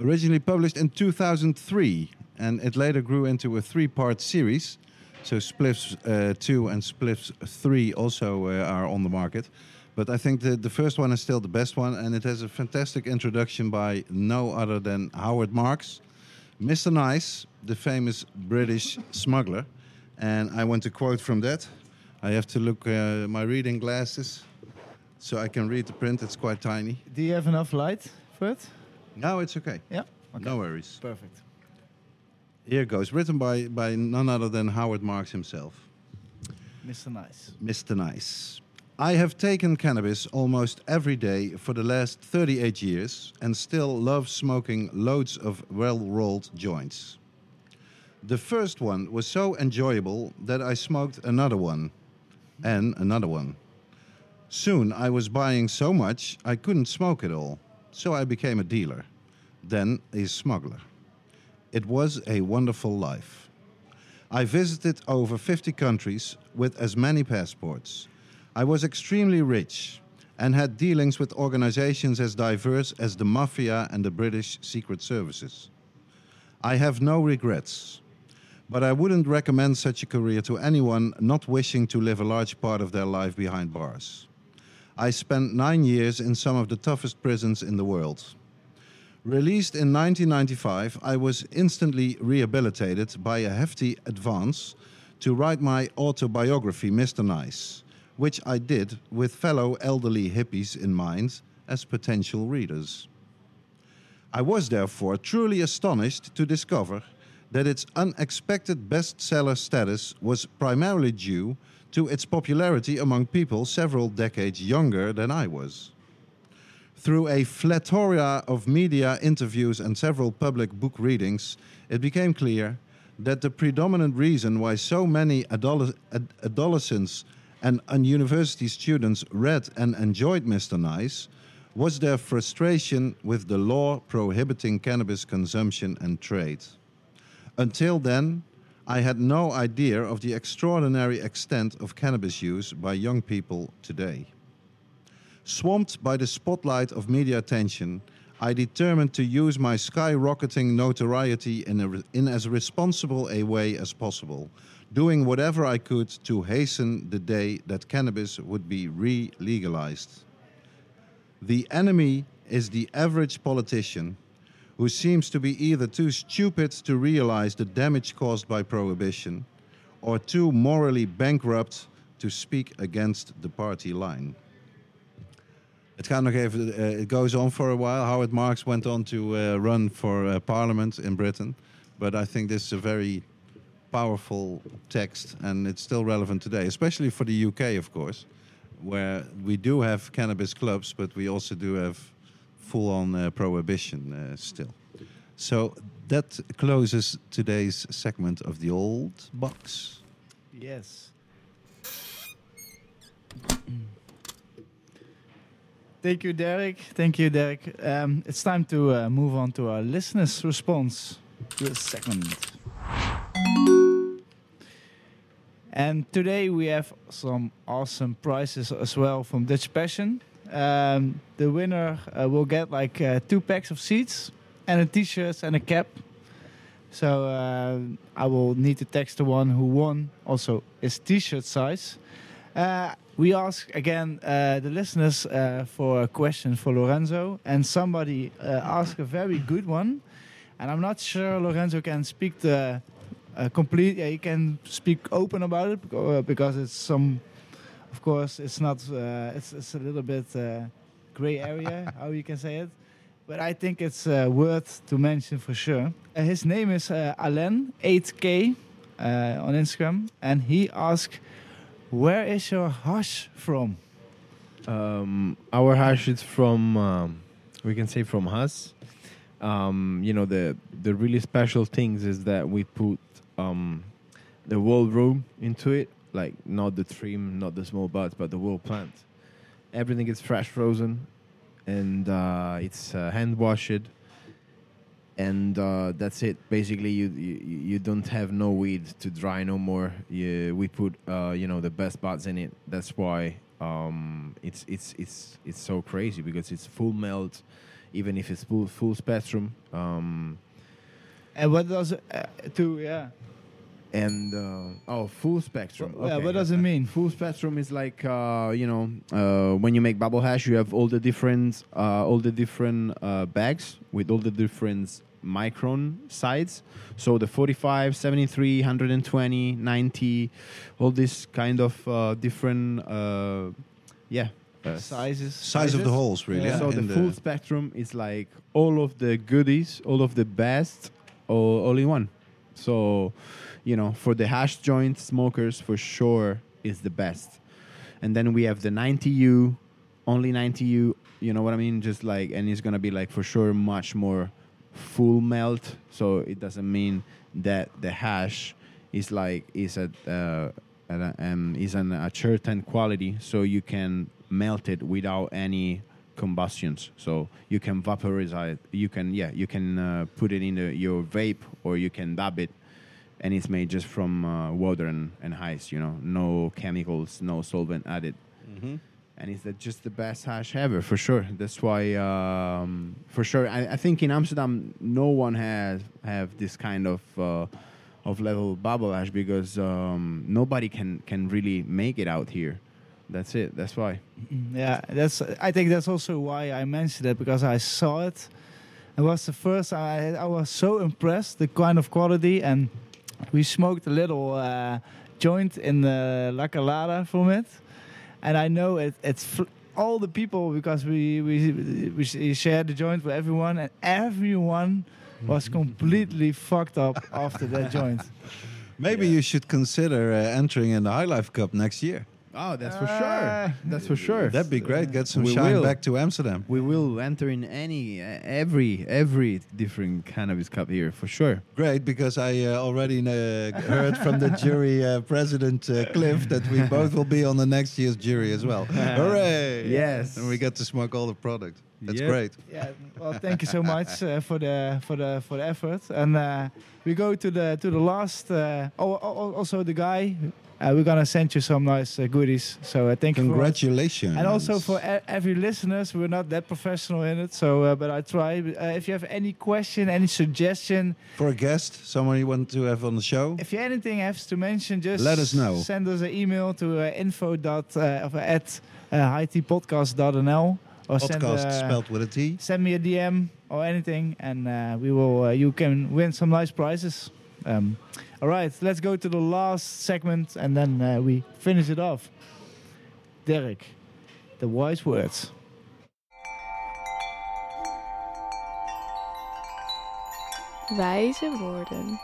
originally published in 2003, and it later grew into a three-part series. So Spliffs uh, 2 and Spliffs 3 also uh, are on the market. But I think the, the first one is still the best one, and it has a fantastic introduction by no other than Howard Marks. Mr. Nice, the famous British smuggler. And I want to quote from that. I have to look uh, my reading glasses so I can read the print. It's quite tiny. Do you have enough light for it? No, it's okay. Yeah. Okay. No worries. Perfect. Here goes. Written by, by none other than Howard Marks himself. Mr. Nice. Mr. Nice. I have taken cannabis almost every day for the last 38 years and still love smoking loads of well rolled joints. The first one was so enjoyable that I smoked another one and another one. Soon I was buying so much I couldn't smoke it all, so I became a dealer, then a smuggler. It was a wonderful life. I visited over 50 countries with as many passports. I was extremely rich and had dealings with organizations as diverse as the Mafia and the British Secret Services. I have no regrets, but I wouldn't recommend such a career to anyone not wishing to live a large part of their life behind bars. I spent nine years in some of the toughest prisons in the world. Released in 1995, I was instantly rehabilitated by a hefty advance to write my autobiography, Mr. Nice, which I did with fellow elderly hippies in mind as potential readers. I was therefore truly astonished to discover that its unexpected bestseller status was primarily due to its popularity among people several decades younger than I was. Through a plethora of media interviews and several public book readings, it became clear that the predominant reason why so many adole- ad- adolescents and, and university students read and enjoyed Mr. Nice was their frustration with the law prohibiting cannabis consumption and trade. Until then, I had no idea of the extraordinary extent of cannabis use by young people today. Swamped by the spotlight of media attention, I determined to use my skyrocketing notoriety in, a in as responsible a way as possible, doing whatever I could to hasten the day that cannabis would be re legalized. The enemy is the average politician who seems to be either too stupid to realize the damage caused by prohibition or too morally bankrupt to speak against the party line. Gaat nog even, uh, it goes on for a while. Howard Marks went on to uh, run for uh, parliament in Britain, but I think this is a very powerful text and it's still relevant today, especially for the UK, of course, where we do have cannabis clubs, but we also do have full on uh, prohibition uh, still. So that closes today's segment of the old box. Yes. Thank you, Derrick. Thank you, Derrick. Um, it's time to uh, move on to our listeners' response this segment. And today we have some awesome prizes as well from Dutch Passion. Um, the winner uh, will get like uh, two packs of seeds and a t-shirt and a cap. So uh, I will need to text the one who won also his t-shirt size. Uh, we ask again uh, the listeners uh, for a question for Lorenzo, and somebody asked a very good one. And I'm not sure Lorenzo can speak the complete. Yeah, he can speak open about it because it's some. Of course, it's not. Uh, it's it's a little bit uh, gray area [laughs] how you can say it, but I think it's uh, worth to mention for sure. His name is uh, Alain 8K uh, on Instagram, and he asked, "Where is your hash from?" Um, our hash is from, um, we can say from us. Um, you know, the the really special things is that we put um, the whole room into it, like not the trim, not the small buds, but the whole plant. Everything is fresh frozen, and uh, it's uh, hand washed. And uh, that's it. Basically, you, you you don't have no weed to dry no more. You, we put uh, you know the best buds in it. That's why um, it's it's it's it's so crazy because it's full melt, even if it's full full spectrum. Um, And what does it uh, to yeah? And uh, oh, full spectrum. Yeah, Okay. what does it mean? Full spectrum is like uh, you know uh, when you make bubble hash, you have all the different uh, all the different uh, bags with all the different micron size. So the 45, 73, 120, 90, all this kind of uh, different uh, yeah uh, Sizes. Size of the holes, really. Yeah. so in the full spectrum is like all of the goodies, all of the best, all, all in one. So, you know, for the hash joint smokers, for sure is the best. And then we have the 90U, only 90U. You know what I mean? Just like, and it's gonna be like for sure much more full melt. So it doesn't mean that the hash is like is at uh, at a, um, is an a certain quality. So you can melt it without any combustions. So you can vaporize it. You can yeah you can uh, put it in the, your vape or you can dab it, and it's made just from uh, water and, and ice. You know, no chemicals, no solvent added Mhm. and it's the, just the best hash ever for sure. That's why, um, for sure, I, I think in Amsterdam no one has have this kind of uh, of level bubble hash because um, nobody can can really make it out here. That's it. That's why. Mm, Yeah, that's. I think that's also why I mentioned it because I saw it. It was the first. I I was so impressed the kind of quality, and we smoked a little uh, joint in the La Calada from it, and I know it. It's all the people because we we we sh- shared the joint with everyone, and everyone was completely [laughs] fucked up after that joint. Maybe you should consider uh, entering in the High Life Cup next year. Oh, that's for Uh, sure. That's for sure. That'd be great. Get some We shine will. back to Amsterdam. we will enter in any every every different cannabis cup here for sure. Great, because I uh, already uh, heard from the jury uh, president uh, Cliff that we both will be on the next year's jury as well. [laughs] Hooray! Yes. and we get to smoke all the product. That's Yep. great. Yeah. Well, thank you so much uh, for the for the for the effort. And uh, we go to the to the last. Uh, oh, oh, also the guy. Uh, we're gonna send you some nice uh, goodies. So uh, thank you. Congratulations. And also for every listeners, we're not that professional in it, so uh, but I try. Uh, if you have any question, any suggestion, for a guest, someone you want to have on the show. if you anything has to mention, just Let us know. Send us an email to uh, info dot uh, at uh, hitpodcast.nl or send Podcast uh, spelled with a T. send me a DM or anything, and uh, we will. Uh, you can win some nice prizes. Um, all right, let's go to the last segment, and then uh, we finish it off. Derrick, the wise words. Wijze woorden.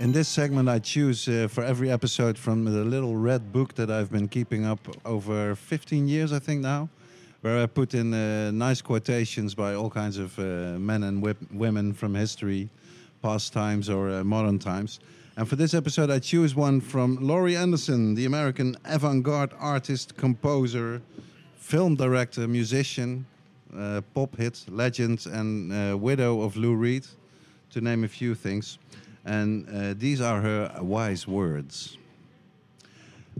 In this segment, I choose uh, for every episode from the little red book that I've been keeping up over 15 years, I think now, where I put in uh, nice quotations by all kinds of uh, men and wip- women from history, past times or uh, modern times. And for this episode, I choose one from Laurie Anderson, the American avant garde artist, composer, film director, musician, uh, pop hit, legend, and uh, widow of Lou Reed, to name a few things. And uh, these are her wise words.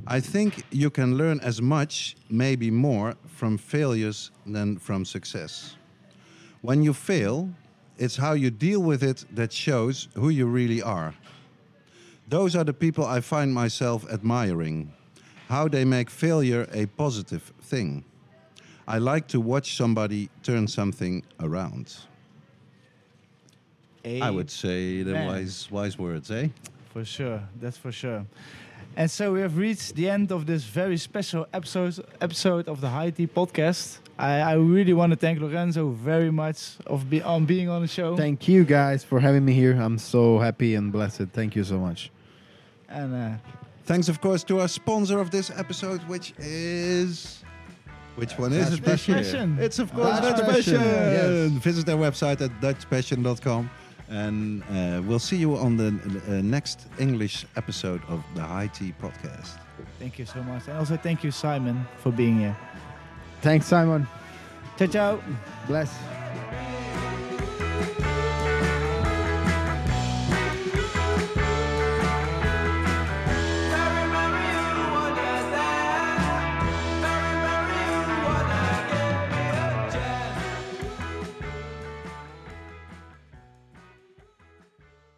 I think you can learn as much, maybe more, from failures than from success. When you fail, it's how you deal with it that shows who you really are. Those are the people I find myself admiring, how they make failure a positive thing. I like to watch somebody turn something around. I would say the Amen. wise, wise words, eh? For sure, that's for sure. And so we have reached the end of this very special episode episode of the High Tea podcast. I, I really want to thank Lorenzo very much of be, on being on the show. Thank you guys for having me here. I'm so happy and blessed. Thank you so much. and uh, Thanks, of course, to our sponsor of this episode, which is. Which one is Dutch it this year? Passion. It's, of course, Dutch Dutch, Passion, Passion. yes. Visit their website at dutchpassion.com. And uh, we'll see you on the uh, next English episode of the High Tea podcast. thank you so much. And also thank you, Simon, for being here. Thanks, Simon. Ciao, ciao. Bless.